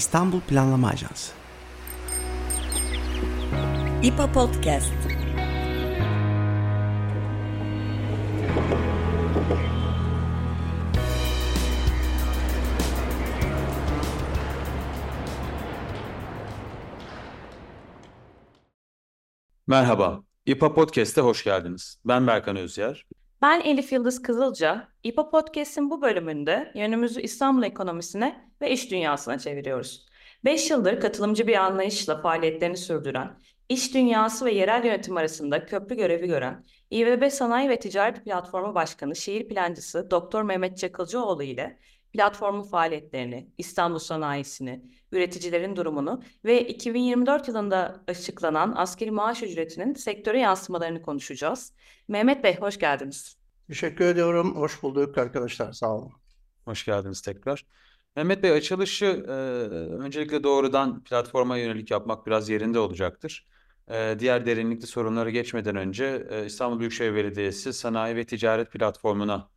İstanbul Planlama Ajansı. İPA Podcast. Merhaba, İPA Podcast'e hoş geldiniz. Ben Berkan Özyer. Ben Elif Yıldız Kızılca. İPA Podcast'in bu bölümünde yönümüzü İstanbul ekonomisine ve iş dünyasına çeviriyoruz. 5 yıldır katılımcı bir anlayışla faaliyetlerini sürdüren, iş dünyası ve yerel yönetim arasında köprü görevi gören İBB Sanayi ve Ticaret Platformu Başkanı, şehir plancısı Doktor Mehmet Çakılcıoğlu ile platformun faaliyetlerini, İstanbul sanayisini, üreticilerin durumunu ve 2024 yılında açıklanan askeri maaş ücretinin sektöre yansımalarını konuşacağız. Mehmet Bey hoş geldiniz. Teşekkür ediyorum. Hoş bulduk arkadaşlar. Sağ olun. Hoş geldiniz tekrar. Mehmet Bey açılışı e, öncelikle doğrudan platforma yönelik yapmak biraz yerinde olacaktır. E, diğer derinlikli sorunları geçmeden önce e, İstanbul Büyükşehir Belediyesi Sanayi ve Ticaret Platformu'na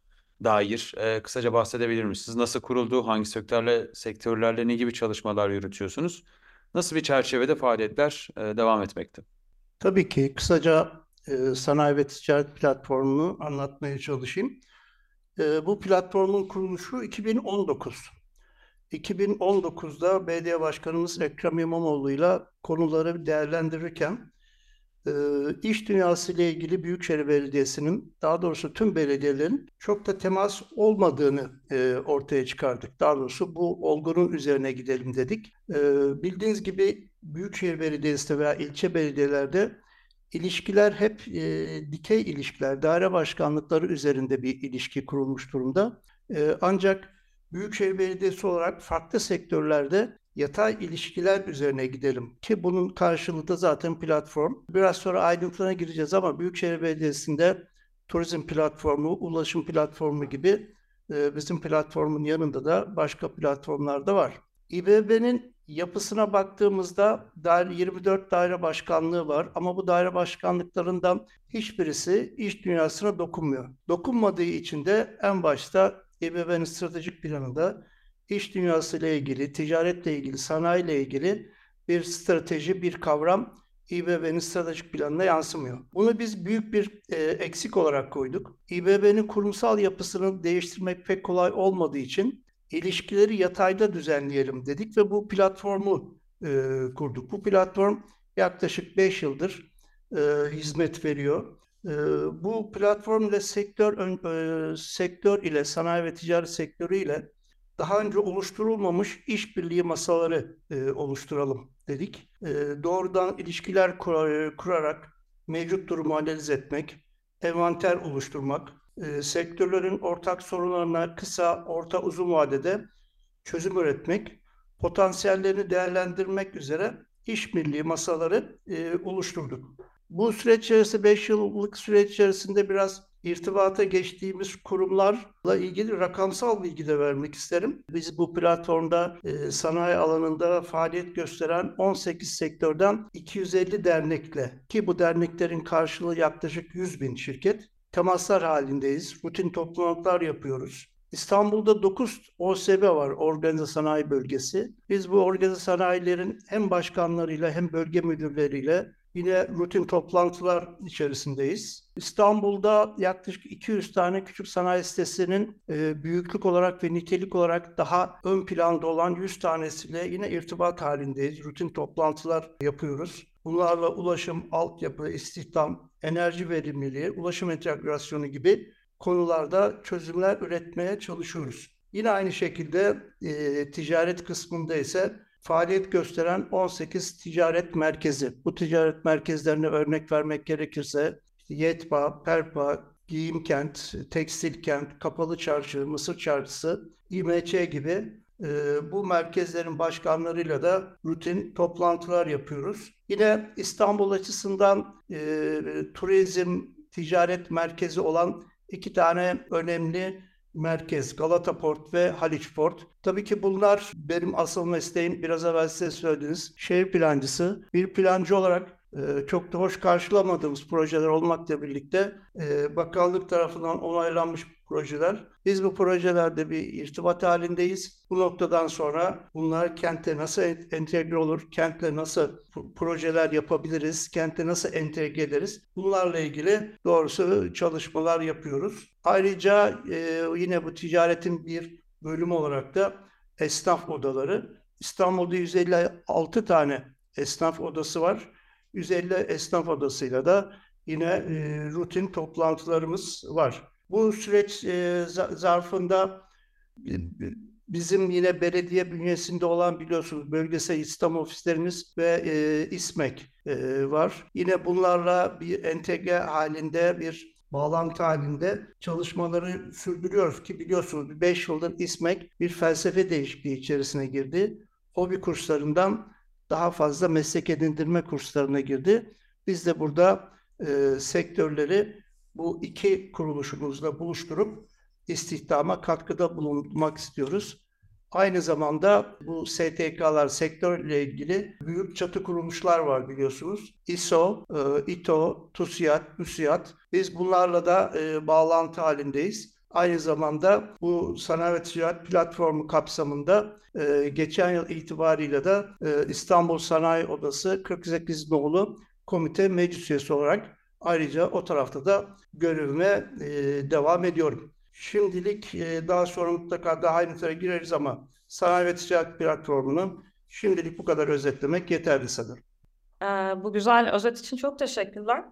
dair e, kısaca bahsedebilir misiniz? Nasıl kuruldu? Hangi sektörlerle sektörlerle ne gibi çalışmalar yürütüyorsunuz? Nasıl bir çerçevede faaliyetler e, devam etmekte? Tabii ki kısaca e, Sanayi ve Ticaret Platformu'nu anlatmaya çalışayım. E, bu platformun kuruluşu 2019. 2019'da Belediye Başkanımız Ekrem İmamoğlu ile konuları değerlendirirken iş dünyası ile ilgili Büyükşehir Belediyesi'nin daha doğrusu tüm belediyelerin çok da temas olmadığını e, ortaya çıkardık. Daha doğrusu bu olgunun üzerine gidelim dedik. E, bildiğiniz gibi Büyükşehir Belediyesi veya ilçe belediyelerde ilişkiler hep e, dikey ilişkiler, daire başkanlıkları üzerinde bir ilişki kurulmuş durumda. E, ancak Büyükşehir Belediyesi olarak farklı sektörlerde yatay ilişkiler üzerine gidelim ki bunun karşılığı da zaten platform. Biraz sonra ayrıntılarına gireceğiz ama Büyükşehir Belediyesi'nde turizm platformu, ulaşım platformu gibi e, bizim platformun yanında da başka platformlar da var. İBB'nin yapısına baktığımızda 24 daire başkanlığı var ama bu daire başkanlıklarından hiçbirisi iş dünyasına dokunmuyor. Dokunmadığı için de en başta İBB'nin stratejik planında iş dünyası ile ilgili, ticaretle ilgili, sanayi ile ilgili bir strateji, bir kavram İBB'nin stratejik planına yansımıyor. Bunu biz büyük bir e, eksik olarak koyduk. İBB'nin kurumsal yapısını değiştirmek pek kolay olmadığı için ilişkileri yatayda düzenleyelim dedik ve bu platformu e, kurduk. Bu platform yaklaşık 5 yıldır e, hizmet veriyor. E, bu platform ile sektör e, sektör ile sanayi ve ticaret sektörü ile daha önce oluşturulmamış işbirliği masaları e, oluşturalım dedik. E, doğrudan ilişkiler kur, kurarak mevcut durumu analiz etmek, envanter oluşturmak, e, sektörlerin ortak sorunlarına kısa, orta, uzun vadede çözüm üretmek, potansiyellerini değerlendirmek üzere işbirliği masaları e, oluşturduk. Bu süreç içerisinde 5 yıllık süreç içerisinde biraz irtibata geçtiğimiz kurumlarla ilgili rakamsal bilgi de vermek isterim. Biz bu platformda e, sanayi alanında faaliyet gösteren 18 sektörden 250 dernekle ki bu derneklerin karşılığı yaklaşık 100 bin şirket temaslar halindeyiz. Rutin toplantılar yapıyoruz. İstanbul'da 9 OSB var, Organize Sanayi Bölgesi. Biz bu organize sanayilerin hem başkanlarıyla hem bölge müdürleriyle Yine rutin toplantılar içerisindeyiz. İstanbul'da yaklaşık 200 tane küçük sanayi sitesinin e, büyüklük olarak ve nitelik olarak daha ön planda olan 100 tanesiyle yine irtibat halindeyiz. Rutin toplantılar yapıyoruz. Bunlarla ulaşım, altyapı, istihdam, enerji verimliliği, ulaşım entegrasyonu gibi konularda çözümler üretmeye çalışıyoruz. Yine aynı şekilde e, ticaret kısmında ise faaliyet gösteren 18 ticaret merkezi. Bu ticaret merkezlerine örnek vermek gerekirse Yetba, Perpa, Giyim Kent, Tekstil Kent, Kapalı Çarşı, Mısır Çarşısı, İMÇ gibi e, bu merkezlerin başkanlarıyla da rutin toplantılar yapıyoruz. Yine İstanbul açısından e, turizm, ticaret merkezi olan iki tane önemli merkez, Galata Port ve Haliç Port. Tabii ki bunlar benim asıl mesleğim biraz evvel size söylediğiniz şehir plancısı. Bir plancı olarak çok da hoş karşılamadığımız projeler olmakla birlikte e, bakanlık tarafından onaylanmış projeler. Biz bu projelerde bir irtibat halindeyiz. Bu noktadan sonra bunlar kente nasıl entegre olur, kentle nasıl projeler yapabiliriz, kente nasıl entegre ederiz? Bunlarla ilgili doğrusu çalışmalar yapıyoruz. Ayrıca e, yine bu ticaretin bir bölümü olarak da esnaf odaları. İstanbul'da 156 tane esnaf odası var. 150 esnaf odasıyla da yine e, rutin toplantılarımız var. Bu süreç e, zarfında e, bizim yine belediye bünyesinde olan biliyorsunuz bölgesel İslam ofislerimiz ve e, İSMEK e, var. Yine bunlarla bir entegre halinde bir bağlantı halinde çalışmaları sürdürüyoruz ki biliyorsunuz 5 yıldır İSMEK bir felsefe değişikliği içerisine girdi. Hobi kurslarından daha fazla meslek edindirme kurslarına girdi. Biz de burada e, sektörleri bu iki kuruluşumuzla buluşturup istihdama katkıda bulunmak istiyoruz. Aynı zamanda bu STK'lar sektörle ilgili büyük çatı kuruluşlar var biliyorsunuz. ISO, e, İTO, TUSİAD, MÜSİAD. Biz bunlarla da e, bağlantı halindeyiz. Aynı zamanda bu sanayi ve ticaret platformu kapsamında e, geçen yıl itibariyle de e, İstanbul Sanayi Odası 48 nolu komite meclis üyesi olarak ayrıca o tarafta da görevime e, devam ediyorum. Şimdilik e, daha sonra mutlaka daha ayrıntılara gireriz ama sanayi ve ticaret platformunun şimdilik bu kadar özetlemek yeterli sanırım. Ee, bu güzel özet için çok teşekkürler.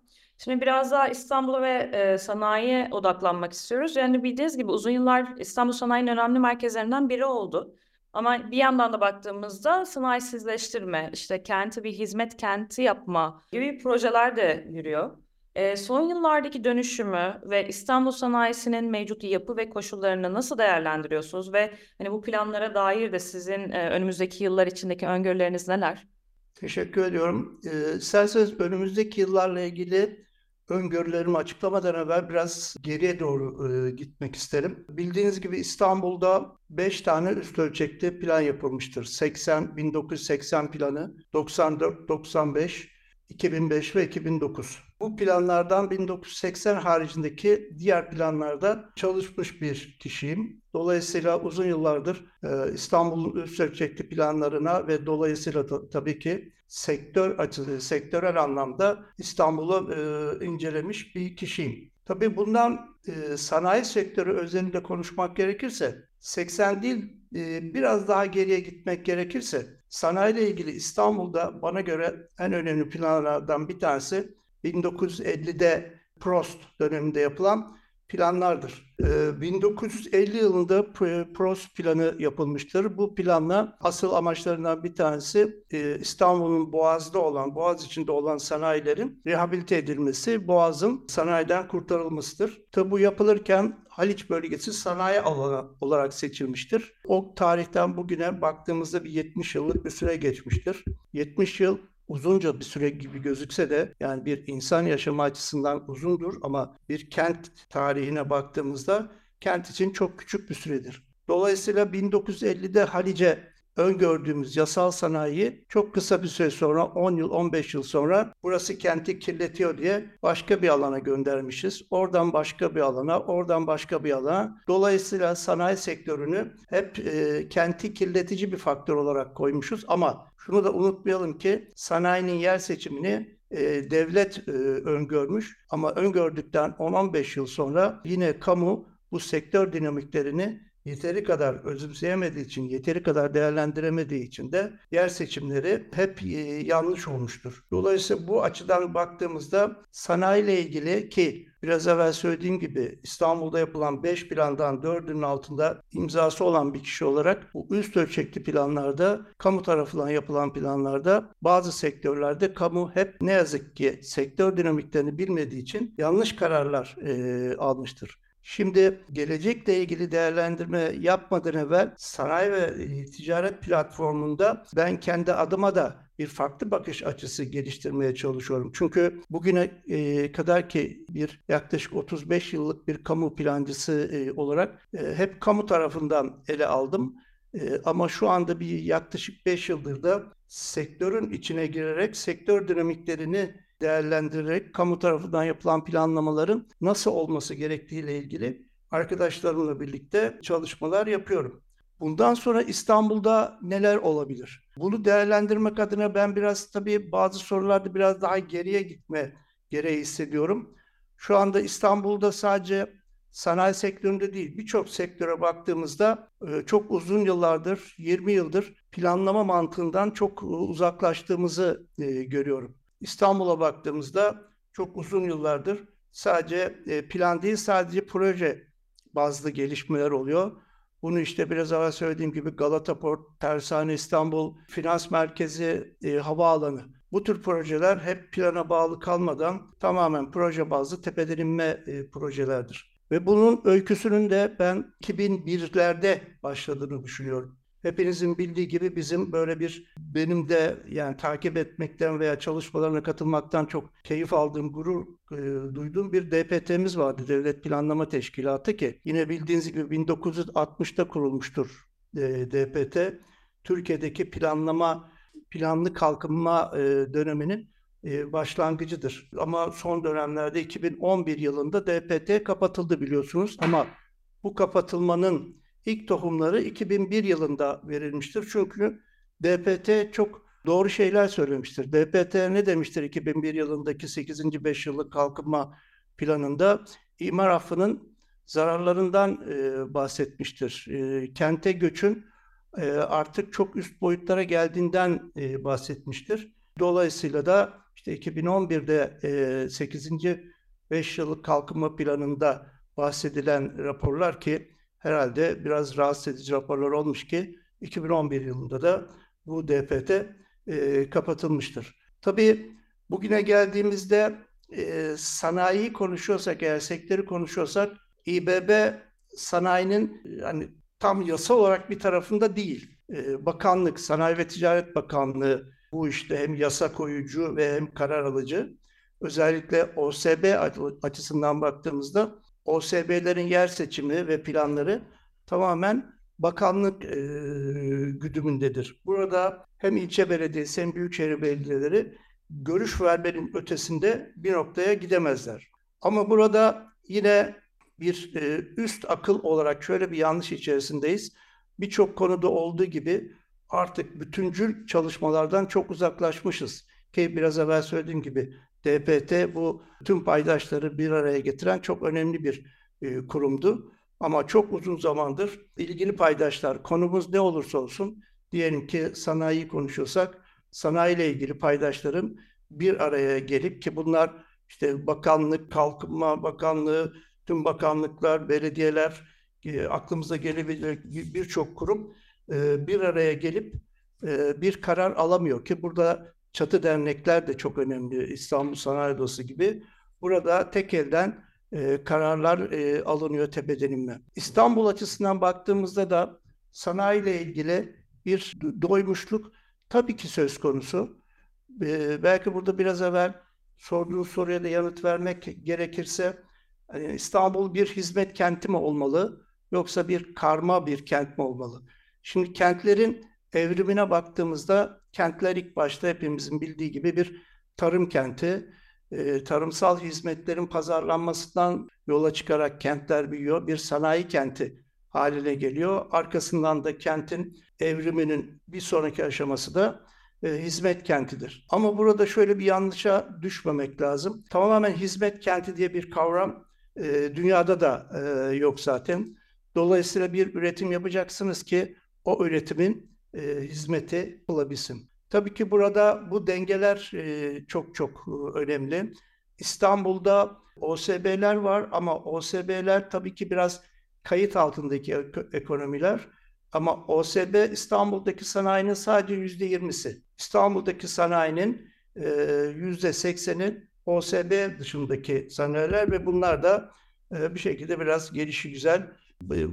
Şimdi biraz daha İstanbul ve e, sanayiye odaklanmak istiyoruz. Yani bildiğiniz gibi uzun yıllar İstanbul sanayinin önemli merkezlerinden biri oldu. Ama bir yandan da baktığımızda sanayisizleştirme, işte kenti bir hizmet kenti yapma gibi projeler de yürüyor. E, son yıllardaki dönüşümü ve İstanbul sanayisinin mevcut yapı ve koşullarını nasıl değerlendiriyorsunuz ve hani bu planlara dair de sizin e, önümüzdeki yıllar içindeki öngörüleriniz neler? Teşekkür ediyorum. E, önümüzdeki yıllarla ilgili öngörülerimi açıklamadan evvel biraz geriye doğru e, gitmek isterim. Bildiğiniz gibi İstanbul'da 5 tane üst ölçekli plan yapılmıştır. 80 1980 planı, 94 95 2005 ve 2009. Bu planlardan 1980 haricindeki diğer planlarda çalışmış bir kişiyim. Dolayısıyla uzun yıllardır e, İstanbul'un üst ölçekli planlarına ve dolayısıyla da, tabii ki sektör açısı, sektörel anlamda İstanbul'u e, incelemiş bir kişiyim. Tabii bundan e, sanayi sektörü özelinde konuşmak gerekirse 80 değil e, biraz daha geriye gitmek gerekirse sanayiyle ilgili İstanbul'da bana göre en önemli planlardan bir tanesi 1950'de Prost döneminde yapılan planlardır. 1950 ee, yılında PROS planı yapılmıştır. Bu planla asıl amaçlarından bir tanesi e, İstanbul'un Boğaz'da olan, Boğaz içinde olan sanayilerin rehabilite edilmesi, Boğaz'ın sanayiden kurtarılmasıdır. Tabi bu yapılırken Haliç bölgesi sanayi alanı olarak seçilmiştir. O tarihten bugüne baktığımızda bir 70 yıllık bir süre geçmiştir. 70 yıl uzunca bir süre gibi gözükse de yani bir insan yaşamı açısından uzundur ama bir kent tarihine baktığımızda kent için çok küçük bir süredir. Dolayısıyla 1950'de Halice öngördüğümüz yasal sanayi çok kısa bir süre sonra 10 yıl 15 yıl sonra burası kenti kirletiyor diye başka bir alana göndermişiz. Oradan başka bir alana, oradan başka bir alana. Dolayısıyla sanayi sektörünü hep e, kenti kirletici bir faktör olarak koymuşuz ama şunu da unutmayalım ki sanayinin yer seçimini e, devlet e, öngörmüş ama öngördükten 10-15 yıl sonra yine kamu bu sektör dinamiklerini yeteri kadar özümseyemediği için, yeteri kadar değerlendiremediği için de yer seçimleri hep e, yanlış olmuştur. Dolayısıyla bu açıdan baktığımızda sanayiyle ilgili ki biraz evvel söylediğim gibi İstanbul'da yapılan 5 plandan 4'ünün altında imzası olan bir kişi olarak bu üst ölçekli planlarda, kamu tarafından yapılan planlarda bazı sektörlerde kamu hep ne yazık ki sektör dinamiklerini bilmediği için yanlış kararlar e, almıştır. Şimdi gelecekle ilgili değerlendirme yapmadan evvel sanayi ve e, ticaret platformunda ben kendi adıma da bir farklı bakış açısı geliştirmeye çalışıyorum. Çünkü bugüne e, kadar ki bir yaklaşık 35 yıllık bir kamu plancısı e, olarak hep kamu tarafından ele aldım. Ama şu anda bir yaklaşık 5 yıldır da sektörün içine girerek sektör dinamiklerini değerlendirerek kamu tarafından yapılan planlamaların nasıl olması gerektiğiyle ilgili arkadaşlarımla birlikte çalışmalar yapıyorum. Bundan sonra İstanbul'da neler olabilir? Bunu değerlendirmek adına ben biraz tabii bazı sorularda biraz daha geriye gitme gereği hissediyorum. Şu anda İstanbul'da sadece sanayi sektöründe değil birçok sektöre baktığımızda e, çok uzun yıllardır, 20 yıldır planlama mantığından çok uzaklaştığımızı e, görüyorum. İstanbul'a baktığımızda çok uzun yıllardır sadece e, plan değil sadece proje bazlı gelişmeler oluyor. Bunu işte biraz evvel söylediğim gibi Galata Port, Tersane İstanbul, Finans Merkezi, e, Havaalanı. Bu tür projeler hep plana bağlı kalmadan tamamen proje bazlı tepeden inme e, projelerdir. Ve bunun öyküsünün de ben 2001'lerde başladığını düşünüyorum. Hepinizin bildiği gibi bizim böyle bir benim de yani takip etmekten veya çalışmalarına katılmaktan çok keyif aldığım, gurur e, duyduğum bir DPT'miz vardı. Devlet Planlama Teşkilatı ki yine bildiğiniz gibi 1960'ta kurulmuştur e, DPT. Türkiye'deki planlama, planlı kalkınma e, döneminin e, başlangıcıdır. Ama son dönemlerde 2011 yılında DPT kapatıldı biliyorsunuz ama bu kapatılmanın ilk tohumları 2001 yılında verilmiştir. Çünkü DPT çok doğru şeyler söylemiştir. DPT ne demiştir 2001 yılındaki 8. 5 yıllık kalkınma planında? İmar affının zararlarından e, bahsetmiştir. E, kente göçün e, artık çok üst boyutlara geldiğinden e, bahsetmiştir. Dolayısıyla da işte 2011'de e, 8. 5 yıllık kalkınma planında bahsedilen raporlar ki herhalde biraz rahatsız edici raporlar olmuş ki 2011 yılında da bu DPT e, kapatılmıştır. Tabii bugüne geldiğimizde e, sanayi konuşuyorsak eğer sektörü konuşuyorsak İBB sanayinin yani tam yasa olarak bir tarafında değil. E, bakanlık, Sanayi ve Ticaret Bakanlığı bu işte hem yasa koyucu ve hem karar alıcı. Özellikle OSB açısından baktığımızda OSB'lerin yer seçimi ve planları tamamen bakanlık e, güdümündedir. Burada hem ilçe belediyesi hem büyükşehir belediyeleri görüş vermenin ötesinde bir noktaya gidemezler. Ama burada yine bir e, üst akıl olarak şöyle bir yanlış içerisindeyiz. Birçok konuda olduğu gibi artık bütüncül çalışmalardan çok uzaklaşmışız. Ki biraz evvel söylediğim gibi DPT bu tüm paydaşları bir araya getiren çok önemli bir e, kurumdu. Ama çok uzun zamandır ilgili paydaşlar konumuz ne olursa olsun diyelim ki sanayi konuşuyorsak sanayiyle ilgili paydaşların bir araya gelip ki bunlar işte bakanlık, kalkınma bakanlığı, tüm bakanlıklar, belediyeler, e, aklımıza gelebilecek birçok kurum e, bir araya gelip e, bir karar alamıyor ki burada çatı dernekler de çok önemli İstanbul Sanayi Odası gibi. Burada tek elden e, kararlar e, alınıyor tepeden inme. İstanbul açısından baktığımızda da sanayiyle ilgili bir doymuşluk tabii ki söz konusu. E, belki burada biraz evvel sorduğun soruya da yanıt vermek gerekirse hani İstanbul bir hizmet kenti mi olmalı yoksa bir karma bir kent mi olmalı? Şimdi kentlerin evrimine baktığımızda kentler ilk başta hepimizin bildiği gibi bir tarım kenti. E, tarımsal hizmetlerin pazarlanmasından yola çıkarak kentler büyüyor. Bir sanayi kenti haline geliyor. Arkasından da kentin evriminin bir sonraki aşaması da e, hizmet kentidir. Ama burada şöyle bir yanlışa düşmemek lazım. Tamamen hizmet kenti diye bir kavram e, dünyada da e, yok zaten. Dolayısıyla bir üretim yapacaksınız ki o üretimin e, hizmeti bulabilsin. Tabii ki burada bu dengeler e, çok çok e, önemli. İstanbul'da OSB'ler var ama OSB'ler tabii ki biraz kayıt altındaki ekonomiler. Ama OSB İstanbul'daki sanayinin sadece yüzde yirmisi. İstanbul'daki sanayinin e, yüzde sekseni OSB dışındaki sanayiler ve bunlar da e, bir şekilde biraz gelişi güzel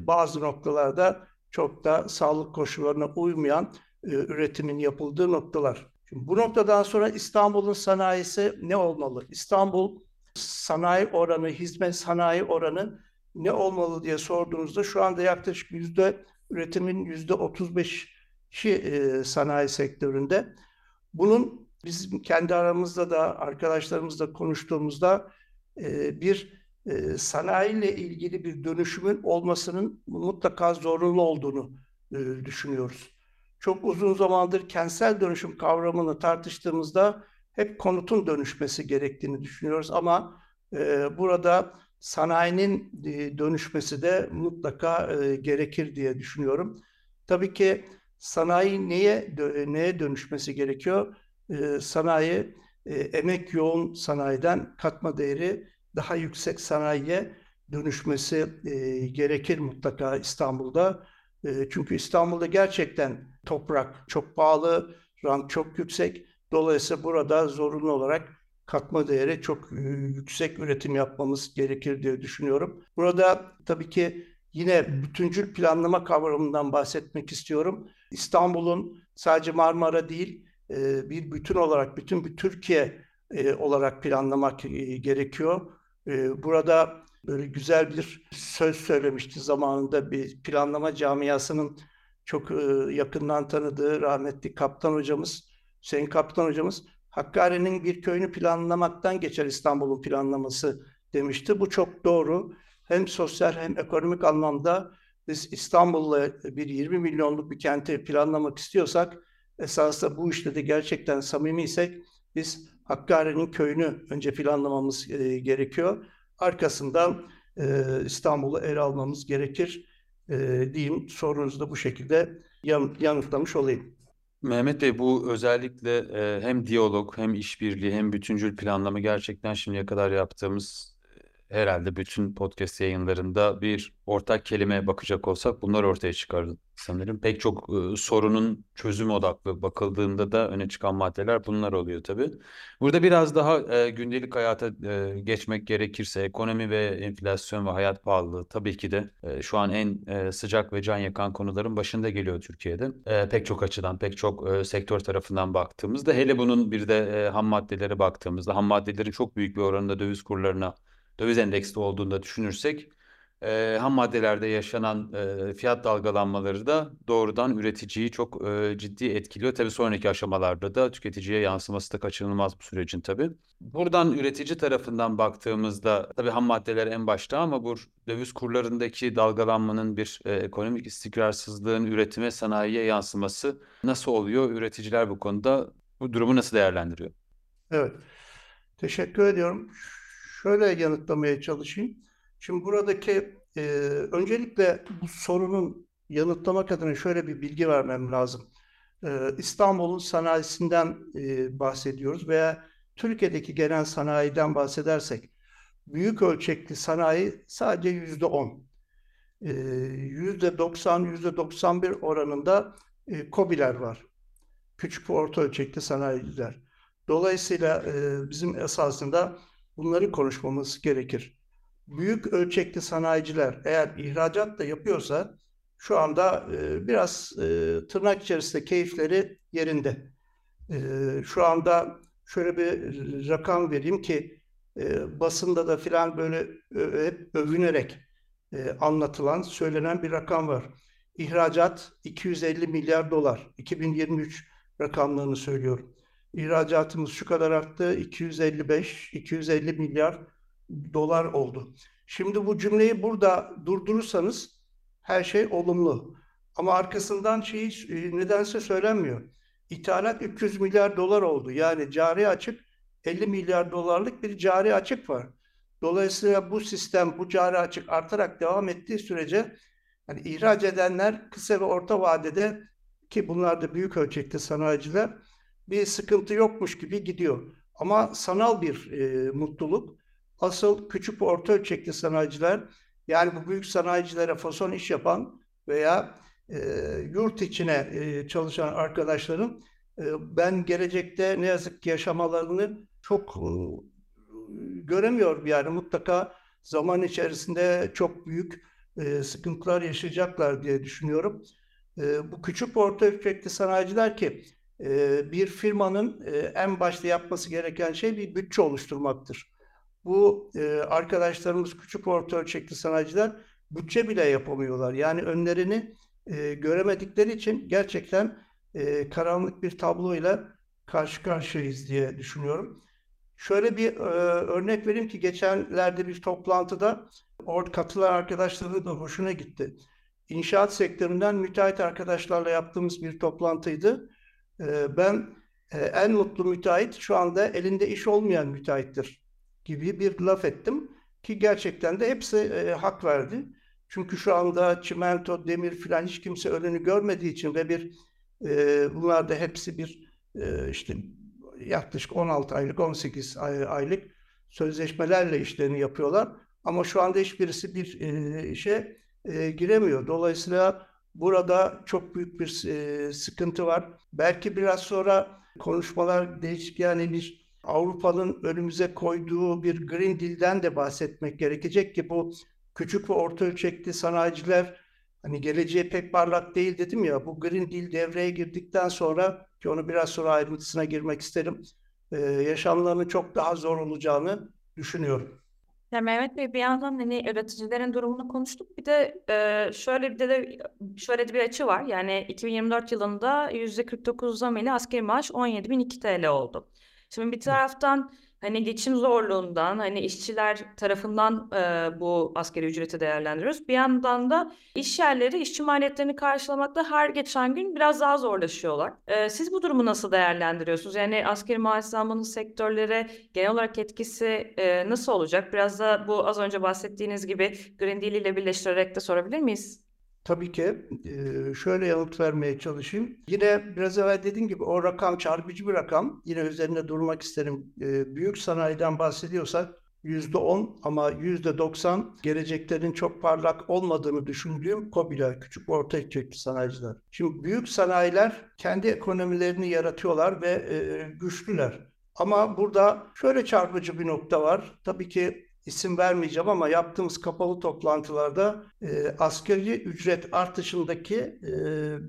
bazı noktalarda çok da sağlık koşullarına uymayan e, üretimin yapıldığı noktalar. Şimdi bu noktadan sonra İstanbul'un sanayisi ne olmalı? İstanbul sanayi oranı, hizmet sanayi oranı ne olmalı diye sorduğunuzda şu anda yaklaşık yüzde üretimin yüzde 35'i e, sanayi sektöründe. Bunun bizim kendi aramızda da arkadaşlarımızla konuştuğumuzda e, bir e, sanayiyle ilgili bir dönüşümün olmasının mutlaka zorunlu olduğunu e, düşünüyoruz. Çok uzun zamandır kentsel dönüşüm kavramını tartıştığımızda hep konutun dönüşmesi gerektiğini düşünüyoruz ama e, burada sanayinin dönüşmesi de mutlaka gerekir diye düşünüyorum. Tabii ki sanayi neye neye dönüşmesi gerekiyor? E, sanayi emek yoğun sanayiden katma değeri daha yüksek sanayiye dönüşmesi e, gerekir mutlaka İstanbul'da. E, çünkü İstanbul'da gerçekten toprak çok pahalı, rant çok yüksek. Dolayısıyla burada zorunlu olarak katma değeri çok e, yüksek üretim yapmamız gerekir diye düşünüyorum. Burada tabii ki yine bütüncül planlama kavramından bahsetmek istiyorum. İstanbul'un sadece Marmara değil, e, bir bütün olarak, bütün bir Türkiye e, olarak planlamak gerekiyor. Burada böyle güzel bir söz söylemişti zamanında bir planlama camiasının çok yakından tanıdığı rahmetli kaptan hocamız, Hüseyin Kaptan hocamız Hakkari'nin bir köyünü planlamaktan geçer İstanbul'un planlaması demişti. Bu çok doğru. Hem sosyal hem ekonomik anlamda biz İstanbul'la bir 20 milyonluk bir kenti planlamak istiyorsak esasında bu işte de gerçekten samimiysek biz Hakkari'nin köyünü önce planlamamız e, gerekiyor. Arkasından e, İstanbul'u ele almamız gerekir e, diyeyim. Sorunuzu da bu şekilde yan, yanıtlamış olayım. Mehmet Bey bu özellikle e, hem diyalog hem işbirliği hem bütüncül planlama gerçekten şimdiye kadar yaptığımız herhalde bütün podcast yayınlarında bir ortak kelime bakacak olsak bunlar ortaya çıkar sanırım. Pek çok e, sorunun çözüm odaklı bakıldığında da öne çıkan maddeler bunlar oluyor tabii. Burada biraz daha e, gündelik hayata e, geçmek gerekirse ekonomi ve enflasyon ve hayat pahalılığı tabii ki de e, şu an en e, sıcak ve can yakan konuların başında geliyor Türkiye'de. E, pek çok açıdan, pek çok e, sektör tarafından baktığımızda hele bunun bir de e, ham maddelere baktığımızda ham maddelerin çok büyük bir oranında döviz kurlarına döviz endeksli olduğunda düşünürsek e, ham maddelerde yaşanan e, fiyat dalgalanmaları da doğrudan üreticiyi çok e, ciddi etkiliyor. Tabii sonraki aşamalarda da tüketiciye yansıması da kaçınılmaz bu sürecin tabii. Buradan üretici tarafından baktığımızda tabii ham maddeler en başta ama bu döviz kurlarındaki dalgalanmanın bir e, ekonomik istikrarsızlığın üretime sanayiye yansıması nasıl oluyor? Üreticiler bu konuda bu durumu nasıl değerlendiriyor? Evet. Teşekkür ediyorum şöyle yanıtlamaya çalışayım. Şimdi buradaki e, öncelikle bu sorunun yanıtlamak adına şöyle bir bilgi vermem lazım. E, İstanbul'un sanayisinden e, bahsediyoruz veya Türkiye'deki genel sanayiden bahsedersek büyük ölçekli sanayi sadece yüzde on. E, yüzde doksan, yüzde doksan bir oranında e, COBİ'ler var. Küçük ve orta ölçekli sanayiciler. Dolayısıyla e, bizim esasında bunları konuşmamız gerekir. Büyük ölçekli sanayiciler eğer ihracat da yapıyorsa şu anda e, biraz e, tırnak içerisinde keyifleri yerinde. E, şu anda şöyle bir rakam vereyim ki e, basında da filan böyle ö, hep övünerek e, anlatılan, söylenen bir rakam var. İhracat 250 milyar dolar. 2023 rakamlarını söylüyorum. İhracatımız şu kadar arttı. 255, 250 milyar dolar oldu. Şimdi bu cümleyi burada durdurursanız her şey olumlu. Ama arkasından şey nedense söylenmiyor. İthalat 300 milyar dolar oldu. Yani cari açık 50 milyar dolarlık bir cari açık var. Dolayısıyla bu sistem, bu cari açık artarak devam ettiği sürece yani ihraç edenler kısa ve orta vadede ki bunlar da büyük ölçekte sanayiciler bir sıkıntı yokmuş gibi gidiyor. Ama sanal bir e, mutluluk. Asıl küçük orta ölçekli sanayiciler yani bu büyük sanayicilere fason iş yapan veya e, yurt içine e, çalışan arkadaşların e, ben gelecekte ne yazık ki yaşamalarını çok e, göremiyorum. Yani mutlaka zaman içerisinde çok büyük e, sıkıntılar yaşayacaklar diye düşünüyorum. E, bu küçük orta ölçekli sanayiciler ki bir firmanın en başta yapması gereken şey bir bütçe oluşturmaktır. Bu arkadaşlarımız küçük orta ölçekli sanayiciler bütçe bile yapamıyorlar. Yani önlerini e, göremedikleri için gerçekten e, karanlık bir tabloyla karşı karşıyayız diye düşünüyorum. Şöyle bir e, örnek vereyim ki geçenlerde bir toplantıda orada katılan arkadaşların da hoşuna gitti. İnşaat sektöründen müteahhit arkadaşlarla yaptığımız bir toplantıydı. E, ben e, en mutlu müteahhit şu anda elinde iş olmayan müteahhittir gibi bir laf ettim ki gerçekten de hepsi e, hak verdi. Çünkü şu anda çimento, demir filan hiç kimse önünü görmediği için ve bir e, bunlar da hepsi bir e, işte yaklaşık 16 aylık, 18 ay, aylık sözleşmelerle işlerini yapıyorlar. Ama şu anda hiçbirisi bir e, işe e, giremiyor. Dolayısıyla burada çok büyük bir e, sıkıntı var. Belki biraz sonra konuşmalar değişik yani bir Avrupa'nın önümüze koyduğu bir Green Deal'den de bahsetmek gerekecek ki bu küçük ve orta ölçekli sanayiciler hani geleceği pek parlak değil dedim ya bu Green Deal devreye girdikten sonra ki onu biraz sonra ayrıntısına girmek isterim e, yaşamlarının çok daha zor olacağını düşünüyorum. Ya Mehmet Bey bir yandan hani üreticilerin durumunu konuştuk. Bir de e, şöyle bir de, de şöyle bir açı var. Yani 2024 yılında %49 zam ile asgari maaş 17.002 TL oldu. Şimdi bir taraftan hani geçim zorluğundan hani işçiler tarafından e, bu askeri ücreti değerlendiriyoruz. Bir yandan da iş yerleri işçi maliyetlerini karşılamakta her geçen gün biraz daha zorlaşıyorlar. E, siz bu durumu nasıl değerlendiriyorsunuz? Yani askeri maaş zammının sektörlere genel olarak etkisi e, nasıl olacak? Biraz da bu az önce bahsettiğiniz gibi Green Deal ile birleştirerek de sorabilir miyiz? Tabii ki şöyle yanıt vermeye çalışayım. Yine biraz evvel dediğim gibi o rakam çarpıcı bir rakam. Yine üzerinde durmak isterim. Büyük sanayiden bahsediyorsak %10 ama %90 geleceklerin çok parlak olmadığını düşündüğüm COBİ'ler, küçük orta ölçekli sanayiciler. Şimdi büyük sanayiler kendi ekonomilerini yaratıyorlar ve güçlüler. Ama burada şöyle çarpıcı bir nokta var. Tabii ki isim vermeyeceğim ama yaptığımız kapalı toplantılarda e, asgari ücret artışındaki e,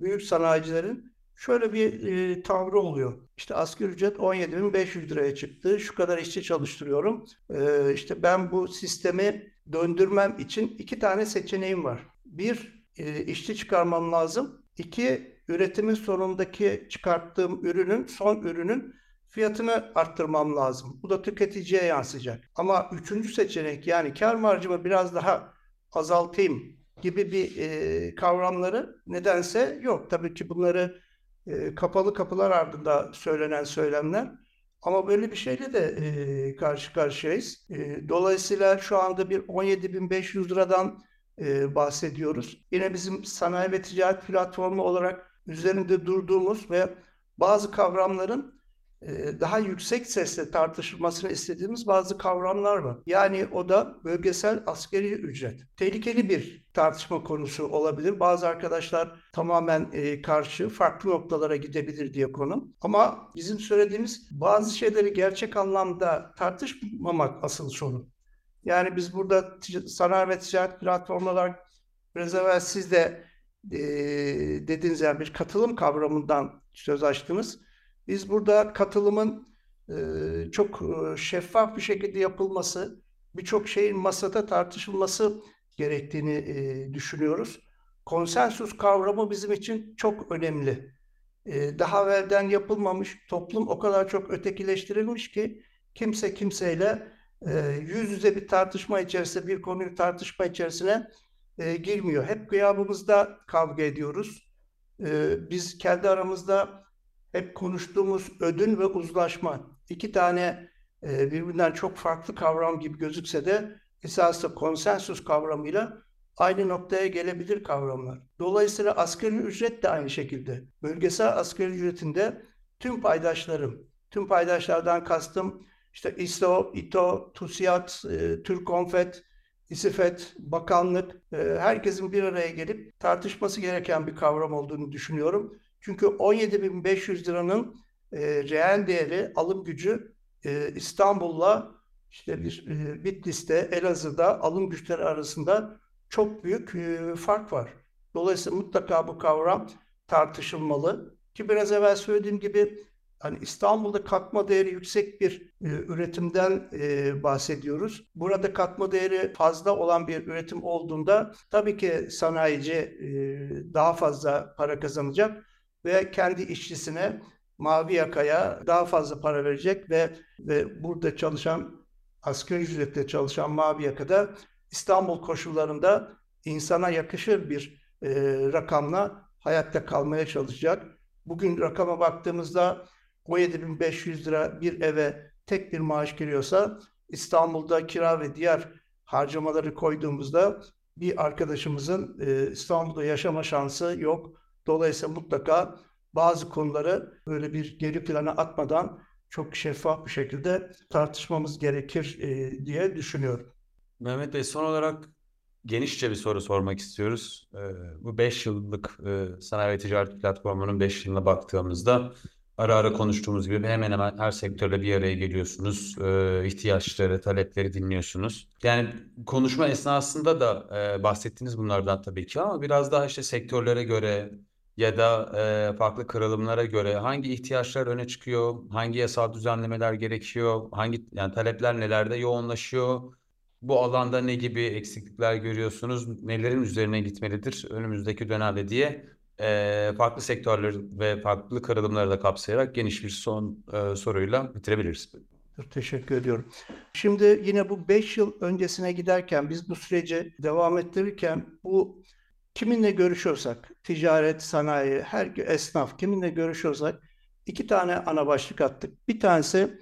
büyük sanayicilerin şöyle bir e, tavrı oluyor. İşte asgari ücret 17.500 liraya çıktı. Şu kadar işçi çalıştırıyorum. E, işte ben bu sistemi döndürmem için iki tane seçeneğim var. Bir, e, işçi çıkarmam lazım. İki, üretimin sonundaki çıkarttığım ürünün, son ürünün fiyatını arttırmam lazım. Bu da tüketiciye yansıyacak. Ama üçüncü seçenek yani kar marjımı biraz daha azaltayım gibi bir e, kavramları nedense yok. Tabii ki bunları e, kapalı kapılar ardında söylenen söylemler. Ama böyle bir şeyle de e, karşı karşıyayız. E, dolayısıyla şu anda bir 17.500 liradan e, bahsediyoruz. Yine bizim sanayi ve ticaret platformu olarak üzerinde durduğumuz ve bazı kavramların daha yüksek sesle tartışılmasını istediğimiz bazı kavramlar var. Yani o da bölgesel askeri ücret. Tehlikeli bir tartışma konusu olabilir. Bazı arkadaşlar tamamen karşı, farklı noktalara gidebilir diye konu. Ama bizim söylediğimiz bazı şeyleri gerçek anlamda tartışmamak asıl sorun. Yani biz burada sanayi ve ticaret platformu olarak biraz evvel siz de e, dediğiniz yani bir katılım kavramından söz açtınız. Biz burada katılımın e, çok e, şeffaf bir şekilde yapılması, birçok şeyin masada tartışılması gerektiğini e, düşünüyoruz. Konsensus kavramı bizim için çok önemli. Daha evvelden yapılmamış, toplum o kadar çok ötekileştirilmiş ki kimse kimseyle yüz yüze bir tartışma içerisinde, bir konuyu tartışma içerisine girmiyor. Hep kıyamımızda kavga ediyoruz. Biz kendi aramızda hep konuştuğumuz ödün ve uzlaşma iki tane e, birbirinden çok farklı kavram gibi gözükse de esasında konsensus kavramıyla aynı noktaya gelebilir kavramlar. Dolayısıyla asgari ücret de aynı şekilde. Bölgesel asgari ücretinde tüm paydaşlarım, tüm paydaşlardan kastım işte İSO, İTO, TUSİAD, e, Türkonfet, İSİFET, bakanlık, e, herkesin bir araya gelip tartışması gereken bir kavram olduğunu düşünüyorum. Çünkü 17.500 liranın e, reel değeri, alım gücü e, İstanbul'la işte bir e, Bitlis'te, Elazığ'da alım güçleri arasında çok büyük e, fark var. Dolayısıyla mutlaka bu kavram tartışılmalı. Ki biraz evvel söylediğim gibi hani İstanbul'da katma değeri yüksek bir e, üretimden e, bahsediyoruz. Burada katma değeri fazla olan bir üretim olduğunda tabii ki sanayici e, daha fazla para kazanacak ve kendi işçisine mavi yakaya daha fazla para verecek ve ve burada çalışan asgari ücretle çalışan mavi yakada İstanbul koşullarında insana yakışır bir e, rakamla hayatta kalmaya çalışacak. Bugün rakama baktığımızda 17.500 lira bir eve tek bir maaş giriyorsa İstanbul'da kira ve diğer harcamaları koyduğumuzda bir arkadaşımızın e, İstanbul'da yaşama şansı yok. Dolayısıyla mutlaka bazı konuları böyle bir geri plana atmadan çok şeffaf bir şekilde tartışmamız gerekir e, diye düşünüyorum. Mehmet Bey son olarak genişçe bir soru sormak istiyoruz. E, bu 5 yıllık e, sanayi ve ticaret platformunun 5 yılına baktığımızda ara ara konuştuğumuz gibi hemen hemen her sektörle bir araya geliyorsunuz. E, ihtiyaçları, talepleri dinliyorsunuz. Yani konuşma esnasında da e, bahsettiniz bunlardan tabii ki ama biraz daha işte sektörlere göre ya da e, farklı kırılımlara göre hangi ihtiyaçlar öne çıkıyor, hangi yasal düzenlemeler gerekiyor, hangi yani talepler nelerde yoğunlaşıyor, bu alanda ne gibi eksiklikler görüyorsunuz, nelerin üzerine gitmelidir önümüzdeki dönemde diye e, farklı sektörler ve farklı kırılımları da kapsayarak geniş bir son e, soruyla bitirebiliriz. Teşekkür ediyorum. Şimdi yine bu 5 yıl öncesine giderken biz bu süreci devam ettirirken bu kiminle görüşüyorsak, ticaret, sanayi, her esnaf kiminle görüşüyorsak iki tane ana başlık attık. Bir tanesi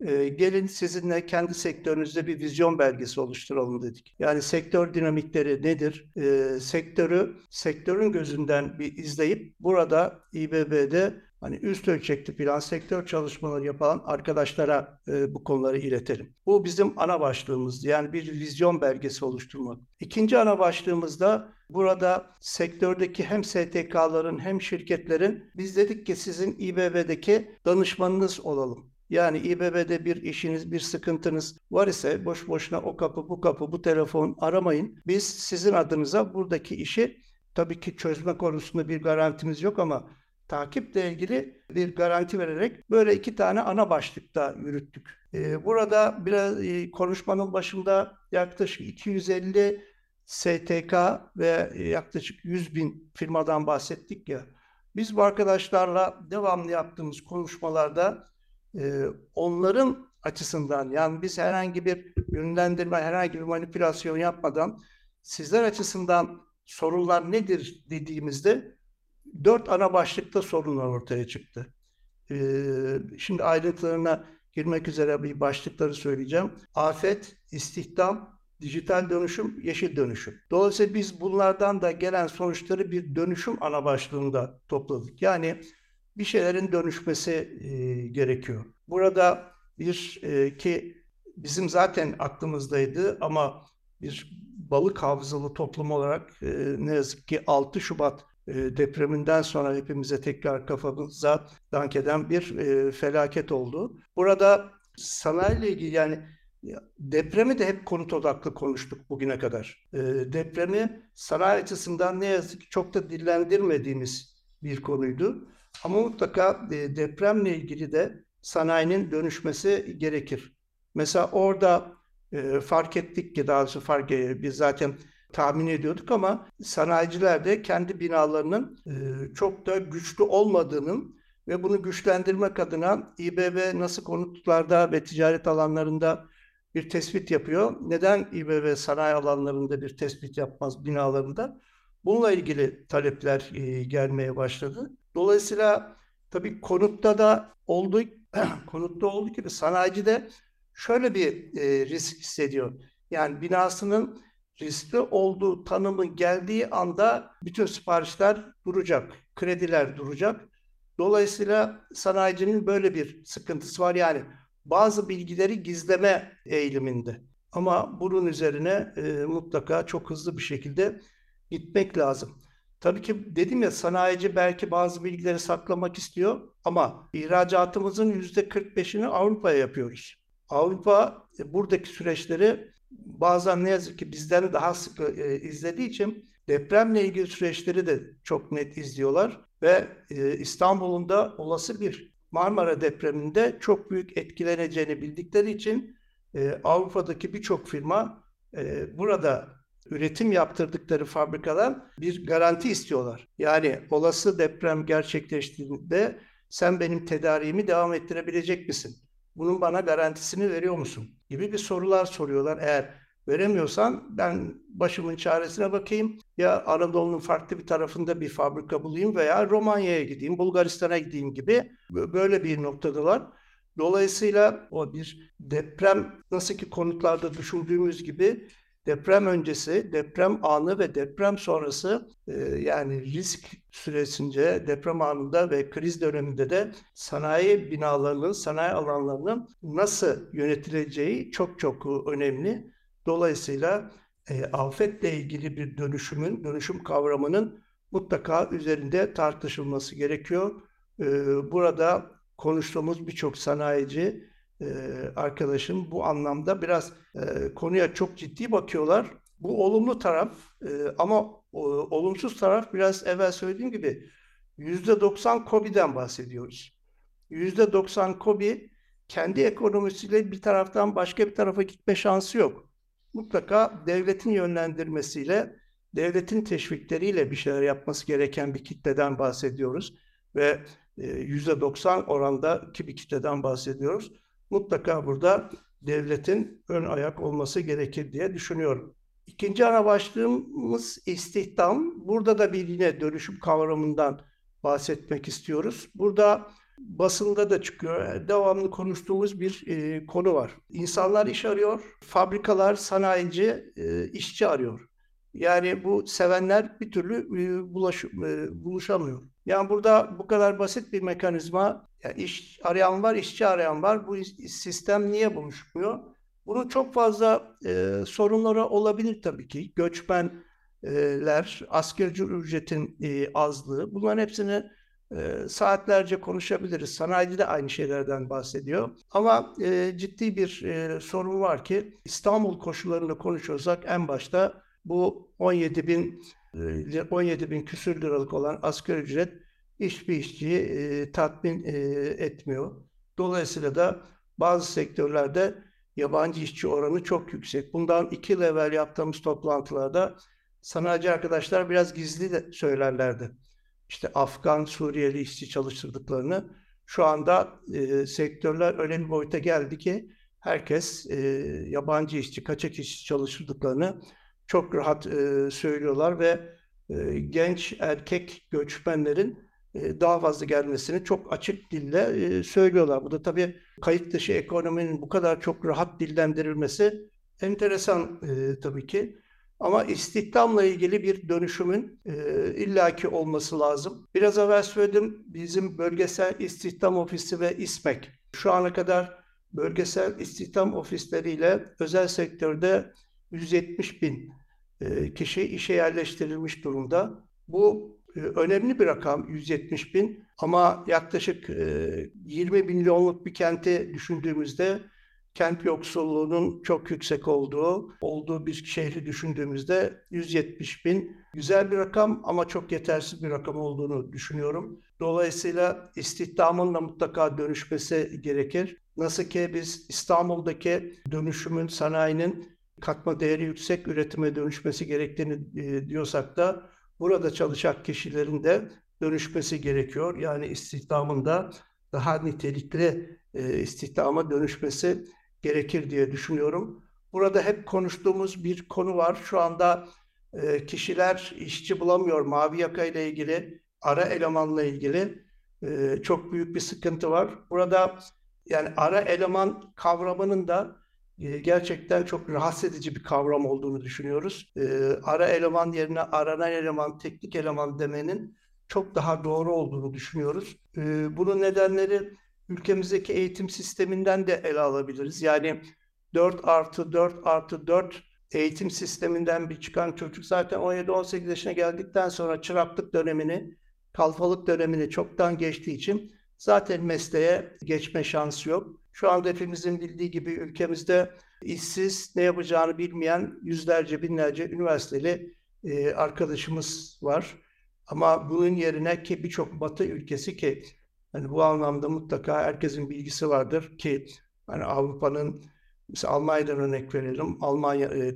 e, gelin sizinle kendi sektörünüzde bir vizyon belgesi oluşturalım dedik. Yani sektör dinamikleri nedir? E, sektörü sektörün gözünden bir izleyip burada İBB'de hani üst ölçekli plan sektör çalışmaları yapan arkadaşlara e, bu konuları iletelim. Bu bizim ana başlığımız yani bir vizyon belgesi oluşturmak. İkinci ana başlığımızda burada sektördeki hem STK'ların hem şirketlerin biz dedik ki sizin İBB'deki danışmanınız olalım. Yani İBB'de bir işiniz, bir sıkıntınız var ise boş boşuna o kapı, bu kapı, bu telefon aramayın. Biz sizin adınıza buradaki işi tabii ki çözme konusunda bir garantimiz yok ama takiple ilgili bir garanti vererek böyle iki tane ana başlıkta yürüttük. Ee, burada biraz e, konuşmanın başında yaklaşık 250 STK ve yaklaşık 100 bin firmadan bahsettik ya. Biz bu arkadaşlarla devamlı yaptığımız konuşmalarda e, onların açısından yani biz herhangi bir yönlendirme, herhangi bir manipülasyon yapmadan sizler açısından sorunlar nedir dediğimizde dört ana başlıkta sorunlar ortaya çıktı. Ee, şimdi ayrıntılarına girmek üzere bir başlıkları söyleyeceğim. Afet, istihdam, dijital dönüşüm, yeşil dönüşüm. Dolayısıyla biz bunlardan da gelen sonuçları bir dönüşüm ana başlığında topladık. Yani bir şeylerin dönüşmesi e, gerekiyor. Burada bir e, ki bizim zaten aklımızdaydı ama bir balık hafızalı toplum olarak e, ne yazık ki 6 Şubat e, depreminden sonra hepimize tekrar kafamıza dank eden bir e, felaket oldu. Burada sanayiyle ilgili yani depremi de hep konut odaklı konuştuk bugüne kadar. E, depremi sanayi açısından ne yazık ki çok da dillendirmediğimiz bir konuydu. Ama mutlaka e, depremle ilgili de sanayinin dönüşmesi gerekir. Mesela orada e, fark ettik ki daha doğrusu fark e, biz zaten tahmin ediyorduk ama sanayiciler de kendi binalarının e, çok da güçlü olmadığının ve bunu güçlendirmek adına İBB nasıl konutlarda ve ticaret alanlarında bir tespit yapıyor. Neden İBB sanayi alanlarında bir tespit yapmaz binalarında? Bununla ilgili talepler e, gelmeye başladı. Dolayısıyla tabii konutta da olduğu konutta olduğu gibi sanayici de şöyle bir e, risk hissediyor. Yani binasının riskli olduğu tanımı geldiği anda bütün siparişler duracak, krediler duracak. Dolayısıyla sanayicinin böyle bir sıkıntısı var. Yani bazı bilgileri gizleme eğiliminde. Ama bunun üzerine e, mutlaka çok hızlı bir şekilde gitmek lazım. Tabii ki dedim ya sanayici belki bazı bilgileri saklamak istiyor ama ihracatımızın %45'ini Avrupa'ya yapıyoruz. Avrupa e, buradaki süreçleri bazen ne yazık ki bizden daha sık e, izlediği için depremle ilgili süreçleri de çok net izliyorlar ve e, İstanbul'un da olası bir Marmara depreminde çok büyük etkileneceğini bildikleri için e, Avrupa'daki birçok firma e, burada üretim yaptırdıkları fabrikadan bir garanti istiyorlar. Yani olası deprem gerçekleştiğinde sen benim tedariğimi devam ettirebilecek misin? Bunun bana garantisini veriyor musun? Gibi bir sorular soruyorlar. Eğer veremiyorsan ben başımın çaresine bakayım. Ya Anadolu'nun farklı bir tarafında bir fabrika bulayım veya Romanya'ya gideyim, Bulgaristan'a gideyim gibi böyle bir noktadalar. Dolayısıyla o bir deprem nasıl ki konutlarda düşündüğümüz gibi deprem öncesi, deprem anı ve deprem sonrası e, yani risk süresince deprem anında ve kriz döneminde de sanayi binalarının, sanayi alanlarının nasıl yönetileceği çok çok önemli. Dolayısıyla e, afetle ilgili bir dönüşümün, dönüşüm kavramının mutlaka üzerinde tartışılması gerekiyor. E, burada konuştuğumuz birçok sanayici e, arkadaşım bu anlamda biraz e, konuya çok ciddi bakıyorlar. Bu olumlu taraf e, ama o, olumsuz taraf biraz evvel söylediğim gibi %90 COBİ'den bahsediyoruz. %90 COBİ kendi ekonomisiyle bir taraftan başka bir tarafa gitme şansı yok. Mutlaka devletin yönlendirmesiyle, devletin teşvikleriyle bir şeyler yapması gereken bir kitleden bahsediyoruz. Ve %90 orandaki bir kitleden bahsediyoruz mutlaka burada devletin ön ayak olması gerekir diye düşünüyorum. İkinci ana başlığımız istihdam. Burada da bir yine dönüşüm kavramından bahsetmek istiyoruz. Burada basında da çıkıyor. Devamlı konuştuğumuz bir e, konu var. İnsanlar iş arıyor, fabrikalar, sanayici e, işçi arıyor. Yani bu sevenler bir türlü e, bulaş, e, buluşamıyor. Yani burada bu kadar basit bir mekanizma, yani iş arayan var, işçi arayan var. Bu sistem niye buluşmuyor? Bunun çok fazla e, sorunları olabilir tabii ki. Göçmenler, askerci ücretin e, azlığı, bunların hepsini e, saatlerce konuşabiliriz. Sanayici de aynı şeylerden bahsediyor. Ama e, ciddi bir e, sorun var ki İstanbul koşullarında konuşuyorsak en başta bu 17 bin 17 ee, bin küsür liralık olan asgari ücret hiçbir işçiyi e, tatmin e, etmiyor. Dolayısıyla da bazı sektörlerde yabancı işçi oranı çok yüksek. Bundan iki yıl evvel yaptığımız toplantılarda sanayici arkadaşlar biraz gizli de söylerlerdi. İşte Afgan, Suriyeli işçi çalıştırdıklarını. Şu anda e, sektörler öyle bir boyuta geldi ki herkes e, yabancı işçi, kaçak işçi çalıştırdıklarını çok rahat e, söylüyorlar ve e, genç erkek göçmenlerin e, daha fazla gelmesini çok açık dille e, söylüyorlar. Bu da tabii kayıt dışı ekonominin bu kadar çok rahat dillendirilmesi enteresan e, tabii ki. Ama istihdamla ilgili bir dönüşümün e, illaki olması lazım. Biraz evvel söyledim bizim bölgesel istihdam ofisi ve İSMEK şu ana kadar bölgesel istihdam ofisleriyle özel sektörde 170 bin e, kişi işe yerleştirilmiş durumda. Bu e, önemli bir rakam 170 bin ama yaklaşık 20 e, milyonluk bir kenti düşündüğümüzde kent yoksulluğunun çok yüksek olduğu, olduğu bir şehri düşündüğümüzde 170 bin güzel bir rakam ama çok yetersiz bir rakam olduğunu düşünüyorum. Dolayısıyla istihdamın da mutlaka dönüşmesi gerekir. Nasıl ki biz İstanbul'daki dönüşümün, sanayinin katma değeri yüksek üretime dönüşmesi gerektiğini e, diyorsak da burada çalışan kişilerin de dönüşmesi gerekiyor. Yani istihdamında daha nitelikli e, istihdama dönüşmesi gerekir diye düşünüyorum. Burada hep konuştuğumuz bir konu var. Şu anda e, kişiler işçi bulamıyor. Mavi yaka ile ilgili, ara elemanla ilgili e, çok büyük bir sıkıntı var. Burada yani ara eleman kavramının da ee, gerçekten çok rahatsız edici bir kavram olduğunu düşünüyoruz. Ee, ara eleman yerine aranan eleman, teknik eleman demenin çok daha doğru olduğunu düşünüyoruz. Ee, bunun nedenleri ülkemizdeki eğitim sisteminden de ele alabiliriz. Yani 4 artı 4 artı 4 eğitim sisteminden bir çıkan çocuk zaten 17-18 yaşına geldikten sonra çıraklık dönemini, kalfalık dönemini çoktan geçtiği için zaten mesleğe geçme şansı yok. Şu anda hepimizin bildiği gibi ülkemizde işsiz, ne yapacağını bilmeyen yüzlerce, binlerce üniversiteli e, arkadaşımız var. Ama bunun yerine ki birçok batı ülkesi ki Hani bu anlamda mutlaka herkesin bilgisi vardır ki hani Avrupa'nın mesela Almanya'dan örnek verelim. Almanya e, e,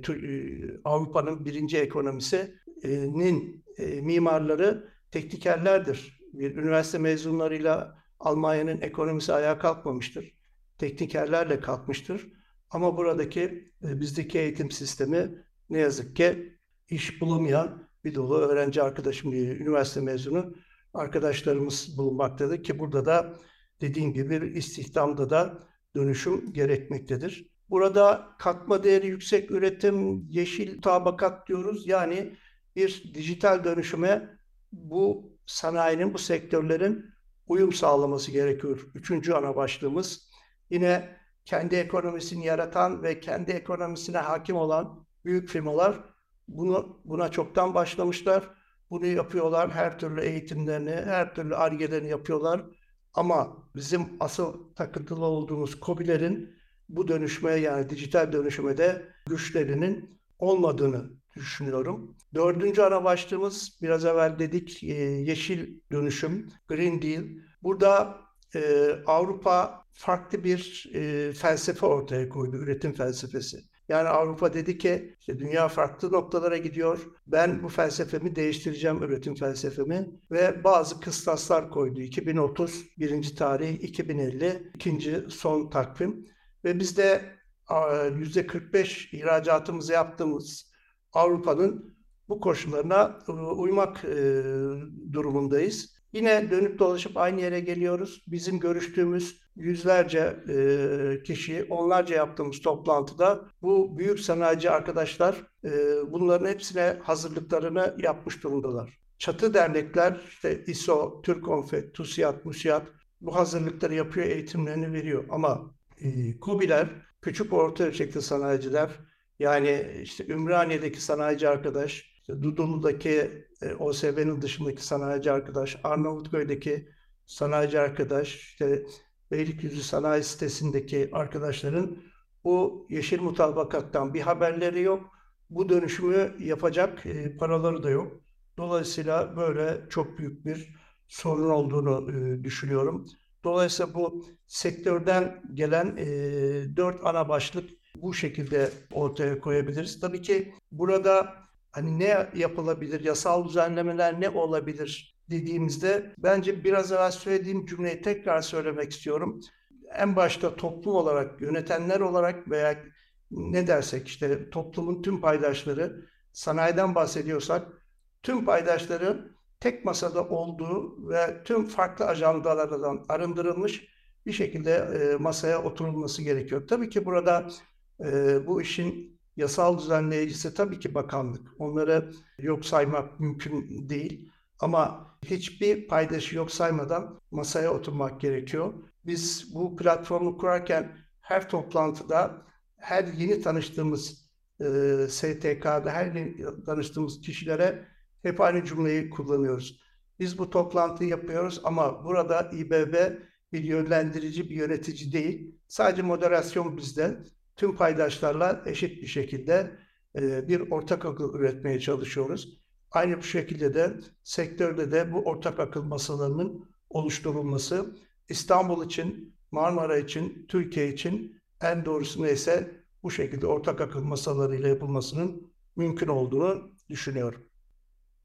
Avrupa'nın birinci ekonomisinin e, mimarları teknikerlerdir. Bir üniversite mezunlarıyla Almanya'nın ekonomisi ayağa kalkmamıştır. Teknikerlerle kalkmıştır. Ama buradaki bizdeki eğitim sistemi ne yazık ki iş bulamayan bir dolu öğrenci arkadaşım, üniversite mezunu arkadaşlarımız bulunmaktadır ki burada da dediğim gibi istihdamda da dönüşüm gerekmektedir. Burada katma değeri yüksek üretim, yeşil tabakat diyoruz. Yani bir dijital dönüşüme bu sanayinin, bu sektörlerin uyum sağlaması gerekiyor. Üçüncü ana başlığımız. Yine kendi ekonomisini yaratan ve kendi ekonomisine hakim olan büyük firmalar bunu buna çoktan başlamışlar. Bunu yapıyorlar. Her türlü eğitimlerini, her türlü argelerini yapıyorlar. Ama bizim asıl takıntılı olduğumuz COBİ'lerin bu dönüşmeye yani dijital dönüşüme de güçlerinin olmadığını düşünüyorum. Dördüncü ana başlığımız biraz evvel dedik e, yeşil dönüşüm, Green Deal. Burada e, Avrupa farklı bir e, felsefe ortaya koydu, üretim felsefesi. Yani Avrupa dedi ki işte dünya farklı noktalara gidiyor. Ben bu felsefemi değiştireceğim, üretim felsefemi ve bazı kıstaslar koydu. 2030 birinci tarih, 2050 ikinci son takvim ve biz de %45 ihracatımızı yaptığımız Avrupa'nın bu koşullarına e, uymak e, durumundayız. Yine dönüp dolaşıp aynı yere geliyoruz. Bizim görüştüğümüz yüzlerce e, kişi, onlarca yaptığımız toplantıda bu büyük sanayici arkadaşlar e, bunların hepsine hazırlıklarını yapmış durumdalar. Çatı dernekler, işte İSO, Türkonfet, TUSİAD, MUSİAD bu hazırlıkları yapıyor, eğitimlerini veriyor. Ama e, KOBİ'ler, küçük orta ölçekli sanayiciler, yani işte Ümraniye'deki sanayici arkadaş, işte Dudullu'daki e, OSB'nin dışındaki sanayici arkadaş, Arnavutköy'deki sanayici arkadaş, işte Beylikdüzü Sanayi Sitesi'ndeki arkadaşların bu yeşil mutabakattan bir haberleri yok. Bu dönüşümü yapacak e, paraları da yok. Dolayısıyla böyle çok büyük bir sorun olduğunu e, düşünüyorum. Dolayısıyla bu sektörden gelen e, dört ana başlık bu şekilde ortaya koyabiliriz. Tabii ki burada hani ne yapılabilir, yasal düzenlemeler ne olabilir dediğimizde bence biraz evvel söylediğim cümleyi tekrar söylemek istiyorum. En başta toplum olarak, yönetenler olarak veya ne dersek işte toplumun tüm paydaşları, sanayiden bahsediyorsak tüm paydaşları tek masada olduğu ve tüm farklı ajandalardan arındırılmış bir şekilde e, masaya oturulması gerekiyor. Tabii ki burada e, bu işin yasal düzenleyicisi tabii ki bakanlık. Onları yok saymak mümkün değil. Ama hiçbir paydaşı yok saymadan masaya oturmak gerekiyor. Biz bu platformu kurarken her toplantıda her yeni tanıştığımız e, STK'da her yeni tanıştığımız kişilere hep aynı cümleyi kullanıyoruz. Biz bu toplantıyı yapıyoruz ama burada İBB bir yönlendirici, bir yönetici değil. Sadece moderasyon bizden. Tüm paydaşlarla eşit bir şekilde e, bir ortak akıl üretmeye çalışıyoruz. Aynı bu şekilde de sektörde de bu ortak akıl masalarının oluşturulması İstanbul için, Marmara için, Türkiye için en doğrusu neyse bu şekilde ortak akıl masalarıyla yapılmasının mümkün olduğunu düşünüyorum.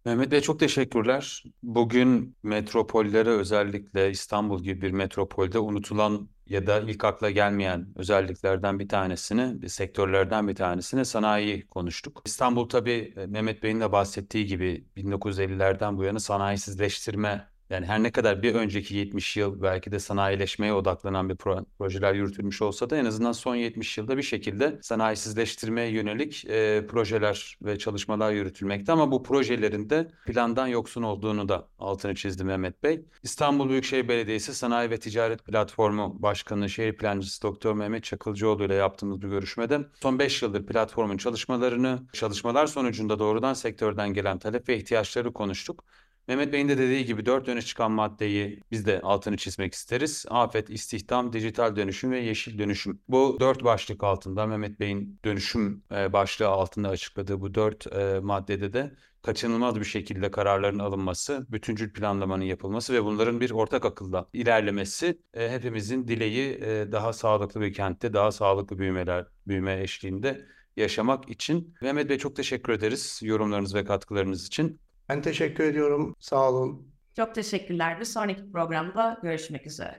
Mehmet Bey çok teşekkürler. Bugün metropollere özellikle İstanbul gibi bir metropolde unutulan ya da ilk akla gelmeyen özelliklerden bir tanesini, bir sektörlerden bir tanesini sanayi konuştuk. İstanbul tabii e, Mehmet Bey'in de bahsettiği gibi 1950'lerden bu yana sanayisizleştirme yani her ne kadar bir önceki 70 yıl belki de sanayileşmeye odaklanan bir pro projeler yürütülmüş olsa da en azından son 70 yılda bir şekilde sanayisizleştirmeye yönelik e, projeler ve çalışmalar yürütülmekte ama bu projelerin de plandan yoksun olduğunu da altını çizdi Mehmet Bey. İstanbul Büyükşehir Belediyesi Sanayi ve Ticaret Platformu Başkanı Şehir Plancısı Doktor Mehmet Çakılcıoğlu ile yaptığımız bir görüşmede son 5 yıldır platformun çalışmalarını, çalışmalar sonucunda doğrudan sektörden gelen talep ve ihtiyaçları konuştuk. Mehmet Bey'in de dediği gibi dört öne çıkan maddeyi biz de altını çizmek isteriz. Afet, istihdam, dijital dönüşüm ve yeşil dönüşüm. Bu dört başlık altında Mehmet Bey'in dönüşüm e, başlığı altında açıkladığı bu dört e, maddede de kaçınılmaz bir şekilde kararların alınması, bütüncül planlamanın yapılması ve bunların bir ortak akılla ilerlemesi e, hepimizin dileği daha sağlıklı bir kentte, daha sağlıklı büyümeler, büyüme eşliğinde yaşamak için. Mehmet Bey çok teşekkür ederiz yorumlarınız ve katkılarınız için. Ben teşekkür ediyorum. Sağ olun. Çok teşekkürler. Bir sonraki programda görüşmek üzere.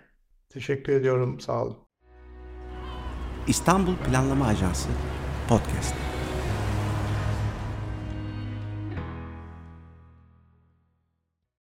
Teşekkür ediyorum. Sağ olun. İstanbul Planlama Ajansı Podcast.